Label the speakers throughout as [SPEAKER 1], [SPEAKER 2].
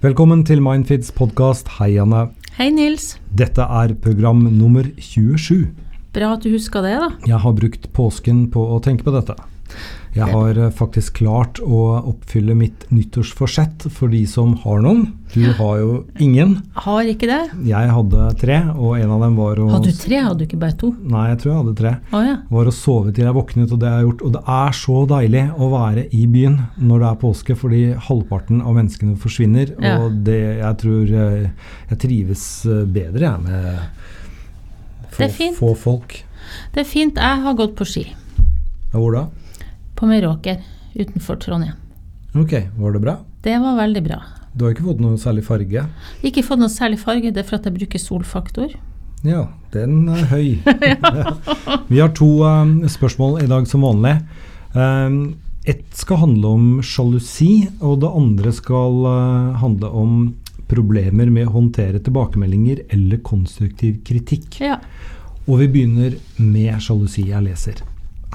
[SPEAKER 1] Velkommen til Mindfids podkast. Hei, Anne.
[SPEAKER 2] Hei, Nils.
[SPEAKER 1] Dette er program nummer 27.
[SPEAKER 2] Bra at du huska det, da.
[SPEAKER 1] Jeg har brukt påsken på å tenke på dette. Jeg har eh, faktisk klart å oppfylle mitt nyttårsforsett for de som har noen. Du har jo ingen.
[SPEAKER 2] Har ikke det?
[SPEAKER 1] Jeg hadde tre, og en av dem var å
[SPEAKER 2] Hadde du tre, hadde du ikke bare to?
[SPEAKER 1] Nei, jeg tror jeg hadde tre.
[SPEAKER 2] Oh, ja.
[SPEAKER 1] Var å sove til jeg våknet, og det har jeg gjort. Og det er så deilig å være i byen når det er påske, fordi halvparten av menneskene forsvinner.
[SPEAKER 2] Ja.
[SPEAKER 1] Og det, jeg tror eh, jeg trives eh, bedre jeg med få,
[SPEAKER 2] Det er fint.
[SPEAKER 1] få folk.
[SPEAKER 2] Det er fint. Jeg har gått på ski.
[SPEAKER 1] Ja, hvor da?
[SPEAKER 2] På Meråker utenfor Trondheim.
[SPEAKER 1] Ok, var det bra?
[SPEAKER 2] Det var veldig bra.
[SPEAKER 1] Du har ikke fått noe særlig farge?
[SPEAKER 2] Ikke fått noe særlig farge, det er for at jeg bruker solfaktor.
[SPEAKER 1] Ja, den er høy. Vi har to eh, spørsmål i dag som vanlig. Um, ett skal handle om sjalusi, og det andre skal eh, handle om problemer med å håndtere tilbakemeldinger eller konstruktiv kritikk.
[SPEAKER 2] Ja.
[SPEAKER 1] Og vi begynner med sjalusi. Jeg leser.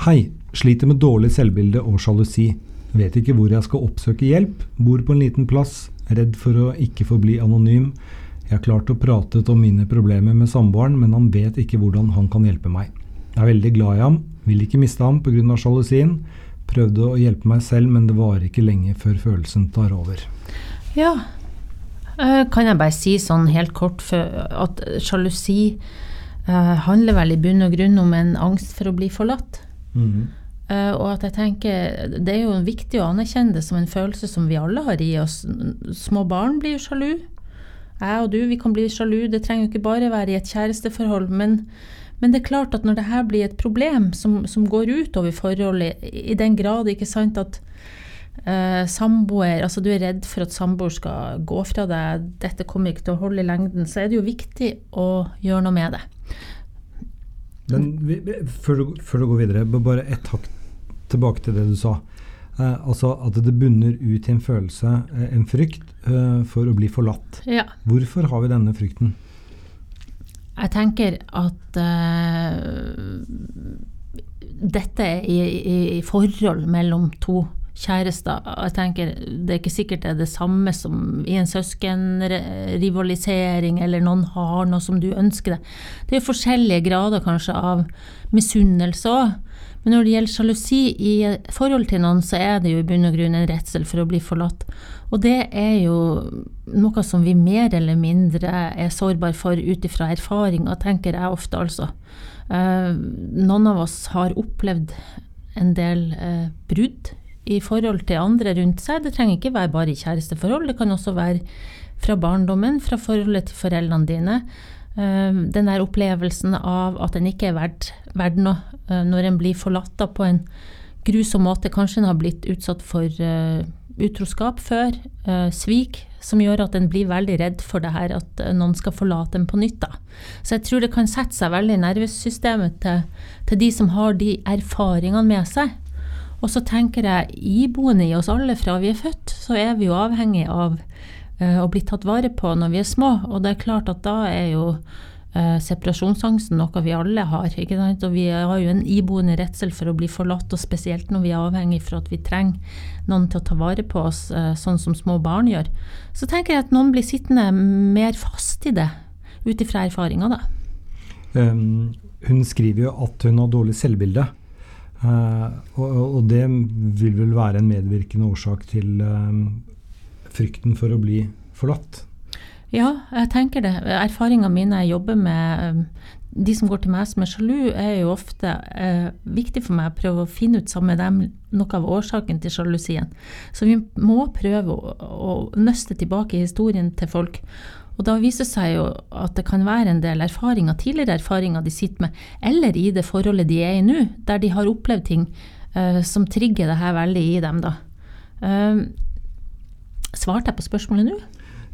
[SPEAKER 1] Hei, sliter med dårlig selvbilde og sjalusi. Vet ikke hvor jeg skal oppsøke hjelp. Bor på en liten plass. Redd for å ikke forbli anonym. Jeg har klart å prate om mine problemer med samboeren, men han vet ikke hvordan han kan hjelpe meg. Jeg er veldig glad i ham, vil ikke miste ham pga. sjalusien. Prøvde å hjelpe meg selv, men det varer ikke lenge før følelsen tar over.
[SPEAKER 2] ja. Eh, Kan jeg bare si sånn helt kort at sjalusi eh, handler vel i bunn og grunn om en angst for å bli forlatt. Eh, og at jeg tenker, Det er jo viktig å anerkjenne det som en følelse som vi alle har i oss. Små barn blir jo sjalu. Jeg og du vi kan bli sjalu. Det trenger jo ikke bare være i et kjæresteforhold. Men, men det er klart at når det her blir et problem som, som går utover forholdet, i den grad ikke sant at uh, samboer Altså du er redd for at samboer skal gå fra deg, dette kommer ikke til å holde i lengden, så er det jo viktig å gjøre noe med det.
[SPEAKER 1] Men vi, før, du, før du går videre, bare ett hakk tilbake til det du sa. Eh, altså at det bunner ut i en følelse, eh, en frykt, eh, for å bli forlatt.
[SPEAKER 2] Ja.
[SPEAKER 1] Hvorfor har vi denne frykten?
[SPEAKER 2] Jeg tenker at eh, dette er i, i, i forhold mellom to kjærester. Jeg tenker Det er ikke sikkert det er det samme som i en søskenrivalisering, eller noen har noe som du ønsker deg. Det er jo forskjellige grader kanskje av misunnelse òg. Men når det gjelder sjalusi i forhold til noen, så er det jo i bunn og grunn en redsel for å bli forlatt. Og det er jo noe som vi mer eller mindre er sårbare for ut ifra erfaringer, tenker jeg ofte, altså. Eh, noen av oss har opplevd en del eh, brudd i forhold til andre rundt seg. Det trenger ikke være bare i kjæresteforhold, det kan også være fra barndommen, fra forholdet til foreldrene dine. Eh, den der opplevelsen av at en ikke er verdt, verdt noe eh, når en blir forlatt på en grusom måte. Kanskje en har blitt utsatt for eh, utroskap før, svik, som gjør at en blir veldig redd for det her at noen skal forlate en på nytt. da. Så jeg tror det kan sette seg veldig i nervesystemet til, til de som har de erfaringene med seg. Og så tenker jeg, iboende i oss alle fra vi er født, så er vi jo avhengig av uh, å bli tatt vare på når vi er små. Og det er klart at da er jo uh, separasjonsangsten noe vi alle har. ikke sant? Og vi har jo en iboende redsel for å bli forlatt, og spesielt når vi er avhengig for at vi trenger noen til å ta vare på oss, uh, sånn som små barn gjør. Så tenker jeg at noen blir sittende mer fast i det, ut ifra erfaringer, da.
[SPEAKER 1] Um, hun skriver jo at hun har dårlig selvbilde. Eh, og, og det vil vel være en medvirkende årsak til um, frykten for å bli forlatt.
[SPEAKER 2] Ja, jeg tenker det. Erfaringene mine jeg jobber med um, de som går til meg som er sjalu, er jo ofte eh, viktig for meg å prøve å finne ut sammen med dem noe av årsaken til sjalusien. Så vi må prøve å, å nøste tilbake historien til folk. Og da viser det seg jo at det kan være en del erfaringer, tidligere erfaringer de sitter med, eller i det forholdet de er i nå, der de har opplevd ting uh, som trigger det her veldig i dem. da. Uh, svarte jeg på spørsmålet nå?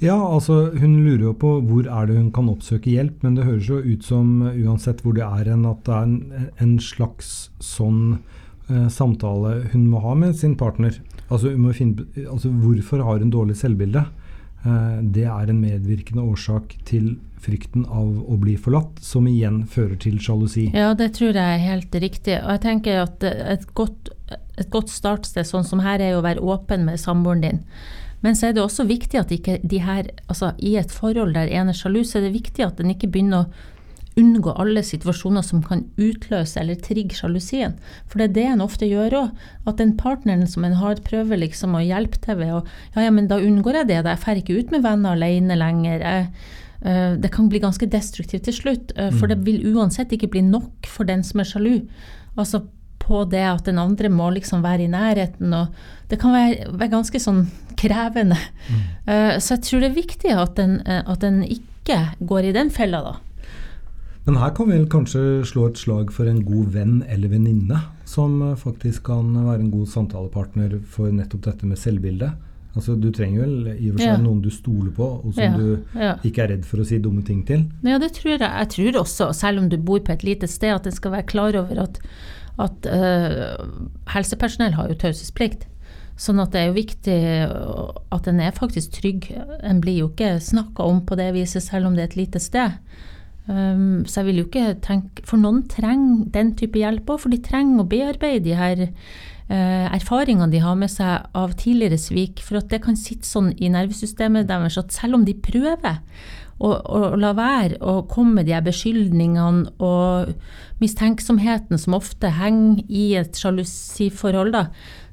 [SPEAKER 1] Ja, altså hun lurer jo på hvor er det hun kan oppsøke hjelp, men det høres jo ut som uh, uansett hvor det er en, at det er en, en slags sånn eh, samtale hun må ha med sin partner. Altså, finne, altså hvorfor har hun dårlig selvbilde? Uh, det er en medvirkende årsak til frykten av å bli forlatt, som igjen fører til sjalusi.
[SPEAKER 2] Ja, det tror jeg er helt riktig. Og jeg tenker at et godt, et godt startsted sånn som her er å være åpen med samboeren din. Men så er det også viktig at ikke de her Altså i et forhold der en er sjalu, så er det viktig at en ikke begynner å unngå alle situasjoner som kan utløse eller trigge sjalusien. For det er det en ofte gjør òg. At den partneren som en har, prøver liksom å hjelpe til ved å Ja, ja, men da unngår jeg det. Da jeg drar ikke ut med venner alene lenger. Jeg, uh, det kan bli ganske destruktivt til slutt. Uh, for mm. det vil uansett ikke bli nok for den som er sjalu. Altså på det at den andre må liksom være i nærheten. og Det kan være, være ganske sånn krevende. Mm. Uh, så jeg tror det er viktig at en, at en ikke går i den fella, da.
[SPEAKER 1] Men her kan vi kanskje slå et slag for en god venn eller venninne, som eh, faktisk kan være en god samtalepartner for nettopp dette med selvbildet. Altså, du trenger vel i og for seg ja. noen du stoler på, og som ja, du ja. ikke er redd for å si dumme ting til?
[SPEAKER 2] Ja, det tror jeg. Jeg tror også, selv om du bor på et lite sted, at en skal være klar over at, at uh, helsepersonell har jo taushetsplikt. Sånn at det er jo viktig at en er faktisk trygg. En blir jo ikke snakka om på det viset, selv om det er et lite sted. Um, så jeg vil jo ikke tenke For noen trenger den type hjelp òg, for de trenger å bearbeide de her uh, erfaringene de har med seg av tidligere svik. For at det kan sitte sånn i nervesystemet deres at selv om de prøver å, å la være å komme med de her beskyldningene og mistenksomheten som ofte henger i et sjalusiforhold, da,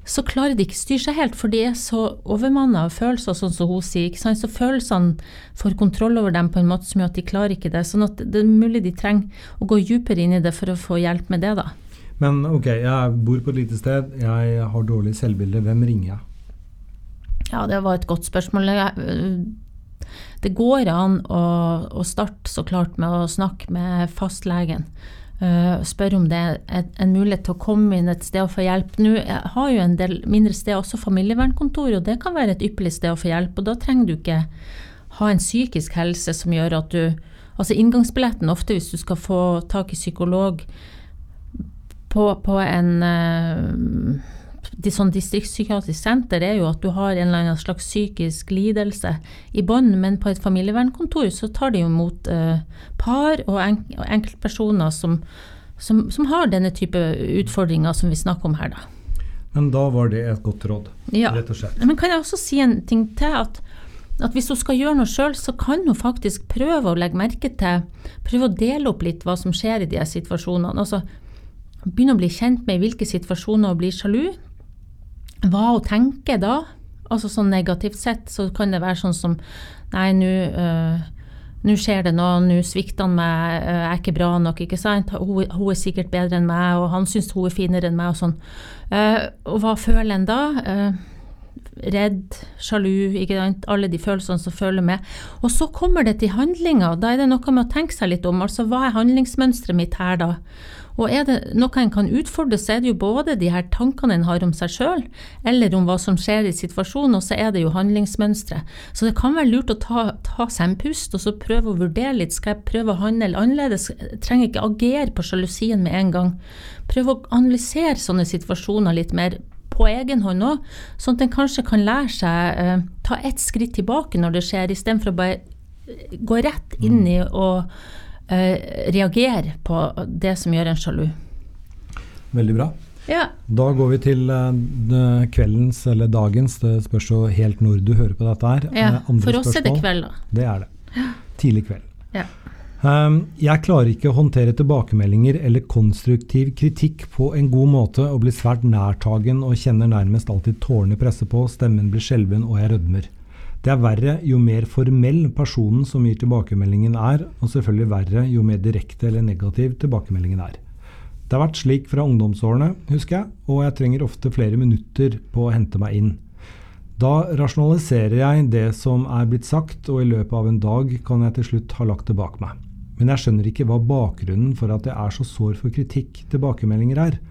[SPEAKER 2] så klarer de ikke å styre seg helt, for de er så overmanna av følelser, sånn som hun sier. ikke sant? Så følelsene får kontroll over dem på en måte som gjør at de klarer ikke det. Sånn at det er mulig de trenger å gå dypere inn i det for å få hjelp med det, da.
[SPEAKER 1] Men ok, jeg bor på et lite sted, jeg har dårlig selvbilde. Hvem ringer jeg?
[SPEAKER 2] Ja, det var et godt spørsmål. Det går an å, å starte så klart med å snakke med fastlegen. Uh, spør om det er en mulighet til å komme inn et sted og få hjelp. Nå har jo en del mindre steder også familievernkontor, og det kan være et ypperlig sted å få hjelp. Og da trenger du ikke ha en psykisk helse som gjør at du Altså inngangsbilletten ofte hvis du skal få tak i psykolog på, på en uh, sånn distriktspsykiatrisk senter er jo at du har en eller annen slags psykisk lidelse i bånd, men på et familievernkontor så tar de jo imot eh, par og, enk og enkeltpersoner som, som, som, har denne type utfordringer som vi snakker om her, da.
[SPEAKER 1] Men da var det et godt råd, ja. rett og slett.
[SPEAKER 2] Men kan jeg også si en ting til? at at hvis hun skal gjøre noe sjøl, så kan hun faktisk prøve å legge merke til Prøve å dele opp litt hva som skjer i de situasjonene. Altså begynne å bli kjent med i hvilke situasjoner hun blir sjalu hva hun tenker da. Altså sånn negativt sett så kan det være sånn som Nei, nå uh, nå skjer det noe, nå svikter han meg, jeg er ikke bra nok, ikke sant. Hun, hun, er sikkert bedre enn meg, og han syns hun er finere enn meg, og sånn. Uh, og hva føler en da? Uh, redd, sjalu, ikke sant. Alle de følelsene som følger med. Og så kommer det til handlinga, da er det noe med å tenke seg litt om. Altså hva er handlingsmønsteret mitt her da? Og er det noe en kan utfordre, så er det jo både de her tankene en har om seg sjøl, eller om hva som skjer i situasjonen, og så er det jo handlingsmønstre. Så det kan være lurt å ta, ta seg en pust og så prøve å vurdere litt. Skal jeg prøve å handle annerledes? Jeg trenger ikke agere på sjalusien med en gang. Prøve å analysere sånne situasjoner litt mer på egen hånd òg, sånn at en kanskje kan lære seg eh, ta ett skritt tilbake når det skjer, istedenfor å bare gå rett inn i og eh, reagere på det som gjør en sjalu.
[SPEAKER 1] Veldig bra.
[SPEAKER 2] Ja.
[SPEAKER 1] Da går vi til uh, kveldens eller dagens, det spørs jo helt når du hører på dette her.
[SPEAKER 2] Ja, Andre for oss spørsmål. er det kveld, da.
[SPEAKER 1] Det er det. Tidlig kveld.
[SPEAKER 2] Ja.
[SPEAKER 1] Um, jeg klarer ikke å håndtere tilbakemeldinger eller konstruktiv kritikk på en god måte og blir svært nærtagen og kjenner nærmest alltid tårene presse på, stemmen blir skjelven og jeg rødmer. Det er verre jo mer formell personen som gir tilbakemeldingen er, og selvfølgelig verre jo mer direkte eller negativ tilbakemeldingen er. Det har vært slik fra ungdomsårene, husker jeg, og jeg trenger ofte flere minutter på å hente meg inn. Da rasjonaliserer jeg det som er blitt sagt, og i løpet av en dag kan jeg til slutt ha lagt det bak meg. Men jeg skjønner ikke hva bakgrunnen for at jeg er så sår for kritikk tilbakemeldinger er.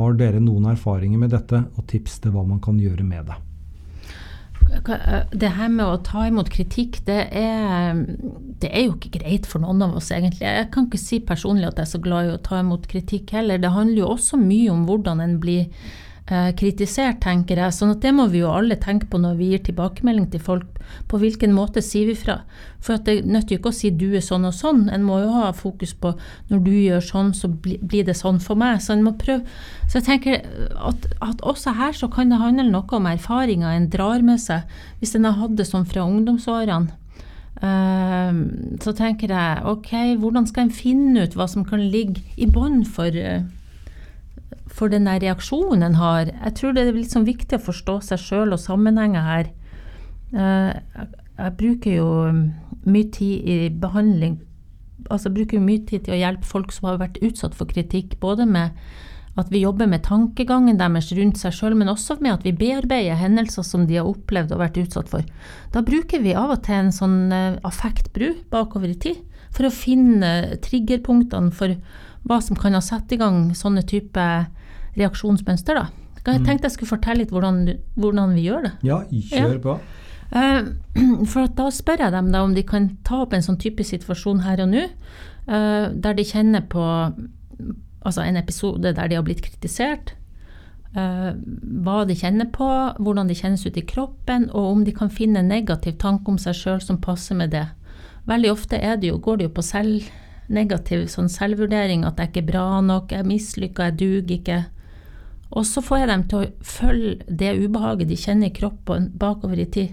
[SPEAKER 1] Har dere noen erfaringer med dette, og tips til hva man kan gjøre med det?
[SPEAKER 2] Eh, det her med å ta imot kritikk, det er, det er, jo ikke greit for noen av oss, egentlig. Jeg kan ikke si personlig at jeg er så glad i å ta imot kritikk heller. Det handler jo også mye om hvordan en blir kritisert, tenker jeg. sånn at det må vi jo alle tenke på når vi gir tilbakemelding til folk. På hvilken måte sier vi fra? For det nytter jo ikke å si du er sånn og sånn. En må jo ha fokus på når du gjør sånn, så blir det sånn for meg. Så en må prøve. Så jeg tenker at, at, også her så kan det handle noe om erfaringer en drar med seg. Hvis en har hatt det sånn fra ungdomsårene. Uh, så tenker jeg ok, hvordan skal en finne ut hva som kan ligge i bånn for uh, for den der reaksjonen en har. Jeg tror det er sånn viktig å forstå seg sjøl og sammenhenger her. Eh, jeg bruker jo mye tid i behandling altså bruker mye tid til å hjelpe folk som har vært utsatt for kritikk, både med at vi jobber med tankegangen deres rundt seg sjøl, men også med at vi bearbeider hendelser som de har opplevd og vært utsatt for. Da bruker vi av og til en sånn uh, affektbru bakover i tid, for å finne triggerpunktene for hva som kan ha satt i gang sånne type reaksjonsmønster. da. Jeg mm. tenkte jeg skulle fortelle litt hvordan, hvordan vi gjør det.
[SPEAKER 1] Ja, kjør på.
[SPEAKER 2] Ja. for da spør jeg dem da om de kan ta opp en sånn type situasjon her og nå, uh, der de kjenner på altså en episode der de har blitt kritisert. Uh, hva de kjenner på, hvordan de kjennes ut i kroppen, og om de kan finne en negativ tanke om seg sjøl som passer med det. Veldig ofte det jo, går det jo på selv, negativ sånn selvvurdering, at jeg ikke er bra nok, jeg er mislykka, jeg duger ikke. Og så får jeg dem til å følge det ubehaget de kjenner i kroppen bakover i tid.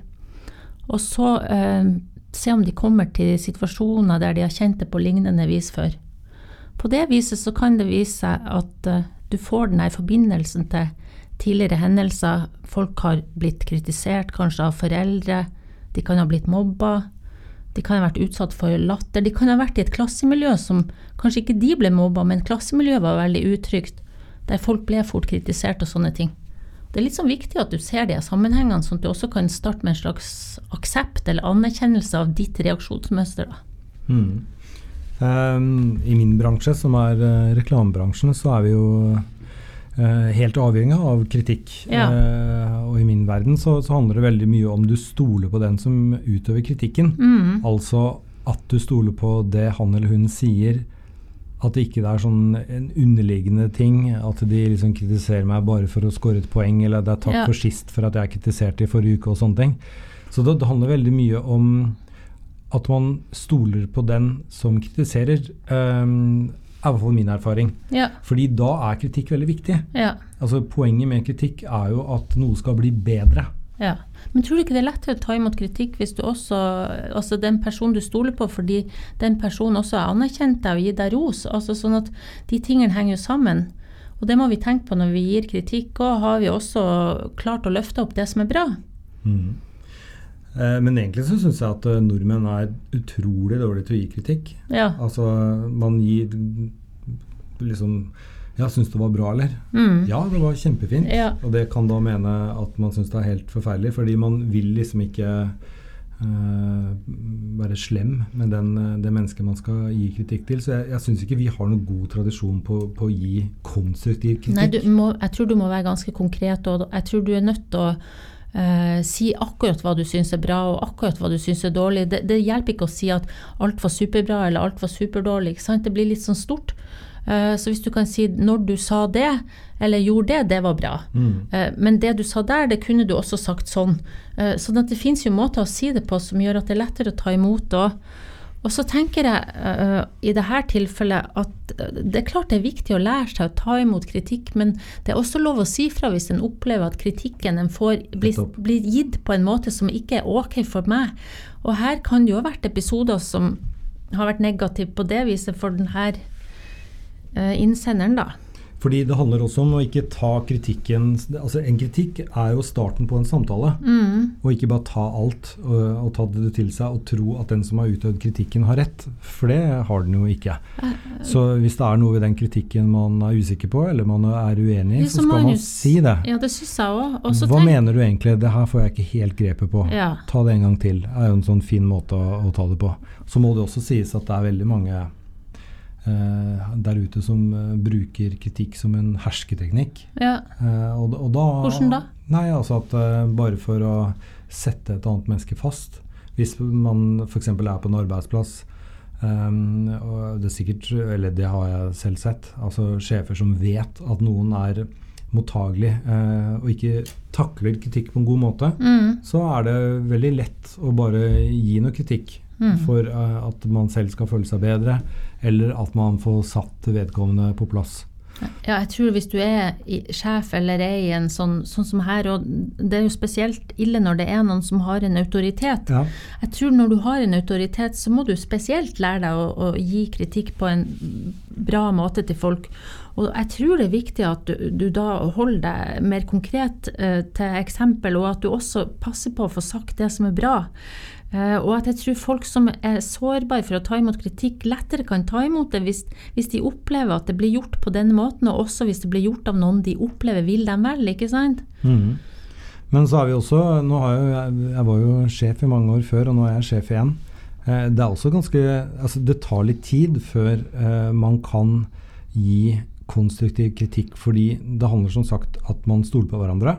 [SPEAKER 2] Og så eh, se om de kommer til situasjoner der de har kjent det på lignende vis før. På det viset så kan det vise seg at eh, du får den her forbindelsen til tidligere hendelser. Folk har blitt kritisert, kanskje av foreldre. De kan ha blitt mobba. De kan ha vært utsatt for latter. De kan ha vært i et klassemiljø som kanskje ikke de ble mobba, men klassemiljøet var veldig utrygt, der folk ble fort kritisert og sånne ting. Det er litt sånn viktig at du ser de sammenhengene, sånn at du også kan starte med en slags aksept eller anerkjennelse av ditt reaksjonsmønster.
[SPEAKER 1] Mm. Um, I min bransje, som er uh, reklamebransjen, så er vi jo uh, helt avhengig av kritikk. Ja. Uh, og i min verden så, så, handler det veldig mye om du stoler på den som utøver kritikken. Mm. Altså at du stoler på det han eller hun sier. At det ikke er sånn en underliggende ting. At de liksom kritiserer meg bare for å score et poeng, eller det er takk ja. for sist for at jeg kritiserte i forrige uke og sånne ting. Så det, det handler veldig mye om at man stoler på den som kritiserer. Um, er i hvert fall min erfaring. Ja. Fordi da er kritikk veldig viktig. Ja. Altså Poenget med kritikk er jo at noe skal bli bedre.
[SPEAKER 2] Ja. Men tror du ikke det er lettere å ta imot kritikk hvis du også altså den personen du stoler på, fordi den personen også har anerkjent deg og gitt deg ros? altså Sånn at de tingene henger jo sammen. Og det må vi tenke på når vi gir kritikk. Og har vi også klart å løfte opp det som er bra. Mm.
[SPEAKER 1] Eh, men egentlig så syns jeg at eh, nordmenn er utrolig dårlige til å gi kritikk. Ja. Altså, man gir liksom Ja, syns det var bra, eller? Mm. Ja, det var kjempefint. Ja. Og det kan da mene at man syns det er helt forferdelig, fordi man vil liksom ikke uh, være slem med den, det mennesket man skal gi kritikk til. Så jeg, jeg syns ikke vi har noen god tradisjon på, på å gi konstruktiv kritikk.
[SPEAKER 2] Nei, må, jeg tror du må være ganske konkret, og jeg tror du er nødt til å Uh, si akkurat hva du syns er bra, og akkurat hva du syns er dårlig. Det, det, hjelper ikke å si at alt var superbra eller alt var superdårlig. Det blir litt sånn stort. Uh, så hvis du kan si når du sa det, eller gjorde det, det var bra. Mm. Uh, men det du sa der, det kunne du også sagt sånn. sånn at det fins jo måter å si det på som gjør at det er lettere å ta imot. Og, og så tenker jeg i dette tilfellet at det er klart det er viktig å lære seg å ta imot kritikk, men det er også lov å si fra hvis en opplever at kritikken en får, blir, blir, gitt på en måte som ikke er ok for meg. Og her kan det jo ha vært episoder som har vært negative på det viset for denne uh, innsenderen, da.
[SPEAKER 1] Fordi det handler også om å ikke ta kritikken altså En kritikk er jo starten på en samtale. Mm. Og ikke bare ta alt og, og, ta det til seg og tro at den som har utøvd kritikken, har rett. For det har den jo ikke. Så hvis det er noe ved den kritikken man er usikker på, eller man er uenig i, så skal man si det.
[SPEAKER 2] Ja, det synes jeg
[SPEAKER 1] også. Hva mener du egentlig? Det her får jeg ikke helt grepet på. Ja. Ta det en gang til. Det er jo en sånn fin måte å, å ta det på. Så må det også sies at det er veldig mange Eh, der ute som uh, bruker kritikk som en hersketeknikk. Ja.
[SPEAKER 2] Uh, og, og da, Hvordan da?
[SPEAKER 1] Nei, altså at Bare for å sette et annet menneske fast. Hvis man f.eks. er på en arbeidsplass um, og det er sikkert, eller det har jeg selv sett, altså sjefer som vet at noen er mottagelig eh, og ikke takler kritikk på en god måte,
[SPEAKER 2] Mm.
[SPEAKER 1] så er det veldig lett å bare gi noe kritikk
[SPEAKER 2] Mm.
[SPEAKER 1] for uh, at man selv skal føle seg bedre, eller at man får satt vedkommende på plass.
[SPEAKER 2] Ja, jeg tror hvis du er sjef eller er i en sånn, sånn som her, og det er jo spesielt ille når det er noen som har en autoritet.
[SPEAKER 1] Ja.
[SPEAKER 2] Jeg tror når du har en autoritet, så må du spesielt lære deg å, å gi kritikk på en bra måte til folk. Og jeg tror det er viktig at du, du da holder deg mer konkret eh, til eksempel, og at du også passer på å få sagt det som er bra. Eh, og at jeg tror folk som er sårbare for å ta imot kritikk, lettere kan ta imot det hvis, hvis de opplever at det blir gjort på denne måten, og også hvis det blir gjort av noen de opplever vil dem vel, ikke sant?
[SPEAKER 1] Mhm. Men så er vi også nå har jeg, jeg var jo sjef i mange år før, og nå er jeg sjef igjen. Eh, det er også ganske altså Det tar litt tid før eh, man kan gi konstruktiv kritikk, fordi det handler som sagt at man stoler på hverandre.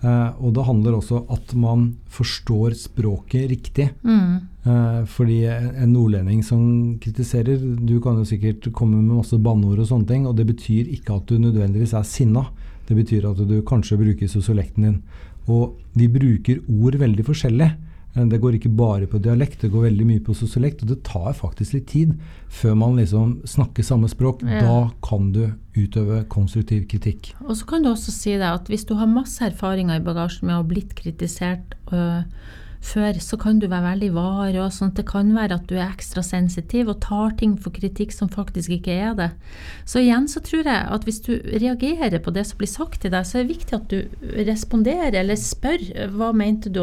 [SPEAKER 1] Eh, og det handler også at man forstår språket riktig.
[SPEAKER 2] Mm.
[SPEAKER 1] Eh, fordi en nordlending som kritiserer Du kan jo sikkert komme med masse banneord og sånne ting, og det betyr ikke at du nødvendigvis er sinna. Det betyr at du kanskje bruker sosiolekten din. Og vi bruker ord veldig forskjellig. Eh, Det går ikke bare på dialekt, det går veldig mye på sosiolekt. Og det tar faktisk litt tid før man liksom snakker samme språk.
[SPEAKER 2] Ja.
[SPEAKER 1] Da kan du utøve konstruktiv kritikk.
[SPEAKER 2] Og så kan du også si deg at hvis du har masse erfaringer i bagasjen med å ha blitt kritisert øh, før, så kan du være veldig var. og sånt. Det kan være at du er ekstra sensitiv og tar ting for kritikk som faktisk ikke er det. Så igjen så tror jeg at hvis du reagerer på det som blir sagt til deg, så er det viktig at du responderer eller spør øh, hva mente du.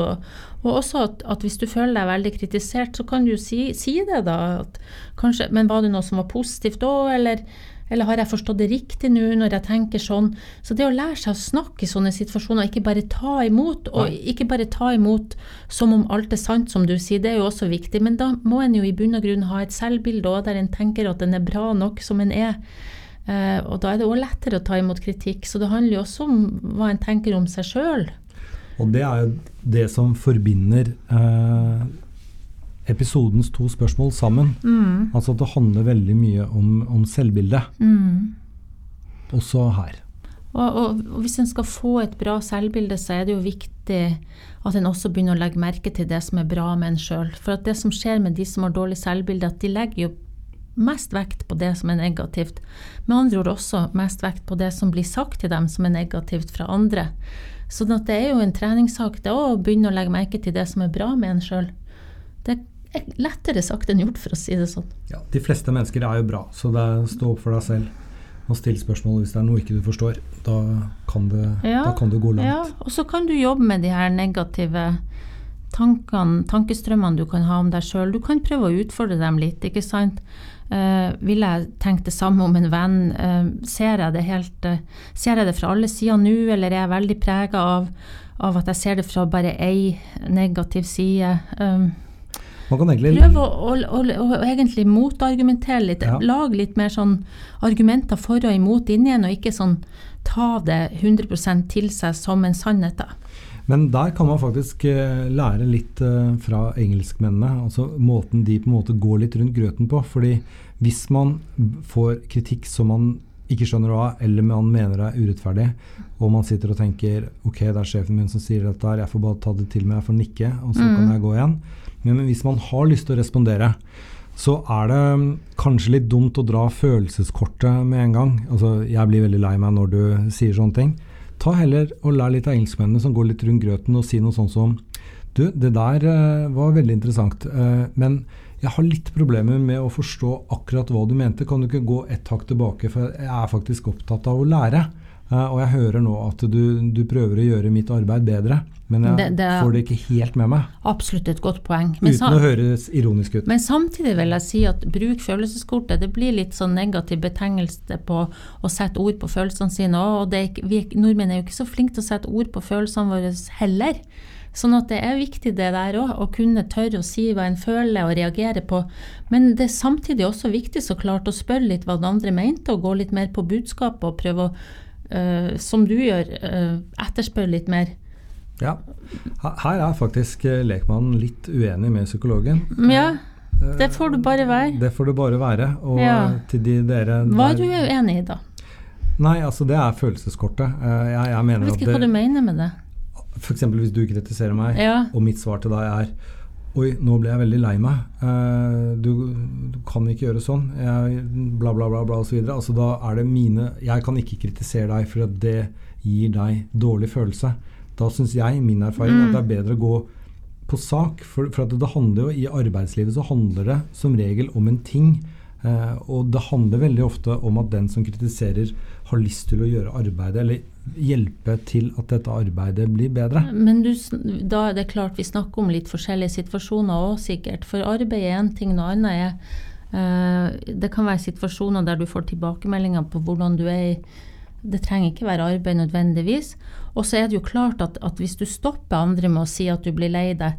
[SPEAKER 2] Og også at, at hvis du føler deg veldig kritisert, så kan du si, si det da. At kanskje, men var det noe som var positivt da, eller eller har jeg forstått det riktig nå når jeg tenker sånn? Så det å lære seg å snakke i sånne situasjoner, ikke bare ta imot, og ikke bare ta imot som om alt er sant, som du sier, det er jo også viktig. Men da må en jo i bunn og grunn ha et selvbilde òg, der en tenker at den er bra nok som en er. Eh, og da er det òg lettere å ta imot kritikk. Så det handler jo også om hva en tenker om seg sjøl.
[SPEAKER 1] Og det er jo det som forbinder eh, episodens to spørsmål sammen.
[SPEAKER 2] Mm.
[SPEAKER 1] Altså at det handler veldig mye om, om selvbildet,
[SPEAKER 2] Mm.
[SPEAKER 1] også her.
[SPEAKER 2] Og, og, og hvis en skal få et bra selvbilde, så er det jo viktig at en også begynner å legge merke til det som er bra med en sjøl. For at det som skjer med de som har dårlig selvbilde, at de legger jo mest vekt på det som er negativt. Med andre ord også mest vekt på det som blir sagt til dem som er negativt fra andre. Sånn at det er jo en treningssak det å begynne å legge merke til det som er bra med en sjøl. Det lettere sagt enn gjort, for å si det sånn.
[SPEAKER 1] Ja, de fleste mennesker er jo bra, så det er stå opp for deg selv og still spørsmål hvis det er noe ikke du forstår. Da kan det,
[SPEAKER 2] Ja,
[SPEAKER 1] da kan det gå langt.
[SPEAKER 2] Ja, og så kan du jobbe med de her negative tankene, tankestrømmene du kan ha om deg sjøl. Du kan prøve å utfordre dem litt, ikke sant. Uh, vil jeg tenke det samme om en venn? Uh, ser, jeg det helt, uh, ser jeg det fra alle sider nå, eller er jeg veldig prega av, av at jeg ser det fra bare ei negativ side? Um,
[SPEAKER 1] Man kan egentlig
[SPEAKER 2] Prøv å, å, å, å egentlig motargumentere litt.
[SPEAKER 1] Ja.
[SPEAKER 2] Lag litt mer sånn argumenter for og imot inn igjen, og ikke sånn ta det 100% til seg som en sannhet. da.
[SPEAKER 1] Men der kan man faktisk eh, lære litt eh, fra engelskmennene. Altså måten de på en måte går litt rundt grøten på. fordi hvis man får kritikk som man ikke skjønner hva eller man mener er urettferdig, og man sitter og tenker ok, det er sjefen min som sier dette her, jeg får bare ta det til meg, jeg får nikke, og så kan jeg gå igjen. Men hvis man har lyst til å respondere, så er det mm, kanskje litt dumt å dra følelseskortet med en gang. Altså, jeg blir veldig lei meg når du sier sånne ting. Ta heller og lær litt av engelskmennene som går litt rundt grøten og si noe sånt som Du, det der eh, var veldig interessant, eh, men jeg har litt problemer med å forstå akkurat hva du mente. Kan du ikke gå ett hakk tilbake, for jeg er faktisk opptatt av å lære. Eh, og jeg hører nå at du, du prøver å gjøre mitt arbeid bedre, men jeg
[SPEAKER 2] Det- det-
[SPEAKER 1] får det ikke helt med meg.
[SPEAKER 2] Absolutt et godt poeng. Men,
[SPEAKER 1] Uten å høres ironisk ut.
[SPEAKER 2] men samtidig vil jeg si at bruk følelseskortet. Det blir litt sånn negativ betegnelse på å sette ord på følelsene sine òg. Og er vi nordmenn er jo ikke så flinke til å sette ord på følelsene våre heller. Sånn at det er viktig det der òg, å kunne tørre å si hva en føler og reagere på. Men det er samtidig også viktig så klart å spørre litt hva den andre mente, og gå litt mer på budskapet og prøve å, øh, som du gjør, uh, etterspør litt mer.
[SPEAKER 1] Ja. Her er faktisk eh, lekmannen litt uenig med psykologen.
[SPEAKER 2] Ja, det får du bare være.
[SPEAKER 1] Det får du bare være. Og
[SPEAKER 2] Ja.
[SPEAKER 1] til de dere
[SPEAKER 2] Hva er du uenig i, da?
[SPEAKER 1] Nei, altså det er følelseskortet. Jeg, jeg mener
[SPEAKER 2] Jeg vet ikke hva du mener med det.
[SPEAKER 1] F.eks. hvis du kritiserer meg,
[SPEAKER 2] Ja.
[SPEAKER 1] og mitt svar til deg er Oi, nå ble jeg veldig lei meg. Eh, du, du kan ikke gjøre sånn. Jeg, bla, bla, bla, bla osv. Altså, da er det mine Jeg kan ikke kritisere deg for at det gir deg dårlig følelse. Da syns jeg, min erfaring, at det er bedre å gå på sak. For, for det handler jo I arbeidslivet så handler det som regel om en ting. Eh, og det handler veldig ofte om at den som kritiserer, har lyst til å gjøre arbeidet, eller hjelpe til at dette arbeidet blir bedre.
[SPEAKER 2] Men du, da er det klart vi snakker om litt forskjellige situasjoner òg, sikkert. For arbeid er én ting, noe annet er eh, Det kan være situasjoner der du får tilbakemeldinger på hvordan du er i Det trenger ikke være arbeid nødvendigvis. Og så er det jo klart at, at hvis du stopper andre med å si at du blir lei deg,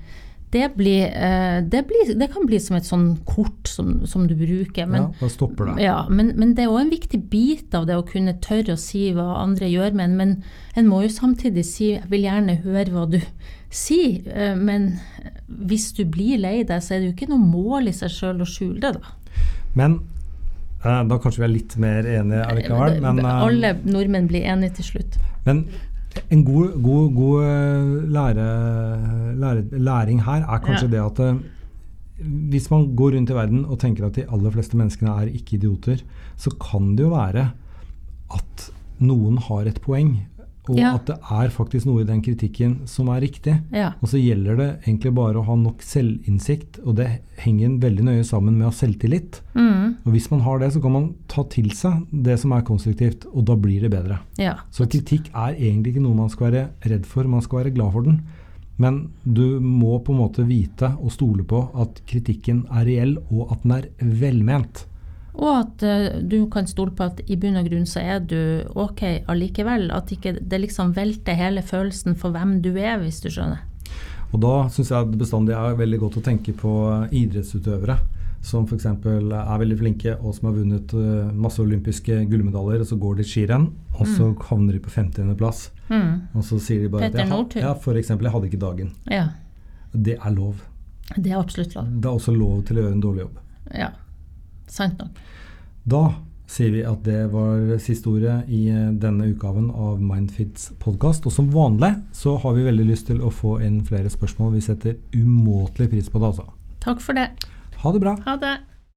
[SPEAKER 2] det, blir, eh, det, blir, det kan bli som et sånn kort som, som du bruker. Men,
[SPEAKER 1] ja, da stopper det.
[SPEAKER 2] ja, men, men det er òg en viktig bit av det å kunne tørre å si hva andre gjør med en. Men en må jo samtidig si jeg vil gjerne høre hva du sier. eh, Men hvis du blir lei deg, så er det jo ikke noe mål i seg sjøl å skjule det, da.
[SPEAKER 1] Men eh, da kanskje vi er litt mer enige allikevel. Men,
[SPEAKER 2] Alle nordmenn blir enige til slutt.
[SPEAKER 1] men en god, god, god eh, lære, lære, læring her er kanskje
[SPEAKER 2] Ja.
[SPEAKER 1] det at eh, hvis man går rundt i verden og tenker at de aller fleste menneskene er ikke idioter, så kan det jo være at noen har et poeng. Og
[SPEAKER 2] Ja.
[SPEAKER 1] at det er faktisk noe i den kritikken som er riktig.
[SPEAKER 2] Ja.
[SPEAKER 1] Og så gjelder det egentlig bare å ha nok selvinnsikt, og det henger veldig nøye sammen med å ha selvtillit.
[SPEAKER 2] Mm,
[SPEAKER 1] Og Hvis man har det, så kan man ta til seg det som er konstruktivt, og da blir det bedre.
[SPEAKER 2] ja.
[SPEAKER 1] Så kritikk er egentlig ikke noe man skal være redd for, man skal være glad for den. Men du må på en måte vite og stole på at kritikken er reell, og at den er velment.
[SPEAKER 2] Og at uh, du kan stole på at i bunn og grunn så er du ok allikevel. At ikke det liksom velter hele følelsen for hvem du er, hvis du skjønner.
[SPEAKER 1] Og da syns jeg det bestandig er veldig godt å tenke på idrettsutøvere som f.eks. er veldig flinke og som har vunnet eh, masse olympiske gullmedaljer, og så går de skirenn, og så havner de på 50.-plass.
[SPEAKER 2] Mm.
[SPEAKER 1] Og så sier de bare
[SPEAKER 2] Petter Northug.
[SPEAKER 1] ja, for eksempel, jeg hadde ikke dagen.
[SPEAKER 2] Ja,
[SPEAKER 1] Det er lov.
[SPEAKER 2] det er absolutt lov.
[SPEAKER 1] Det er også lov til å gjøre en dårlig jobb.
[SPEAKER 2] Ja, sant nok.
[SPEAKER 1] Da sier vi at det var siste ordet i eh, denne utgaven av Mindfits podkast. Og som vanlig så har vi veldig lyst til å få inn flere spørsmål. Vi setter umåtelig pris på det, altså.
[SPEAKER 2] Takk for det.
[SPEAKER 1] Ha det bra.
[SPEAKER 2] Ha det.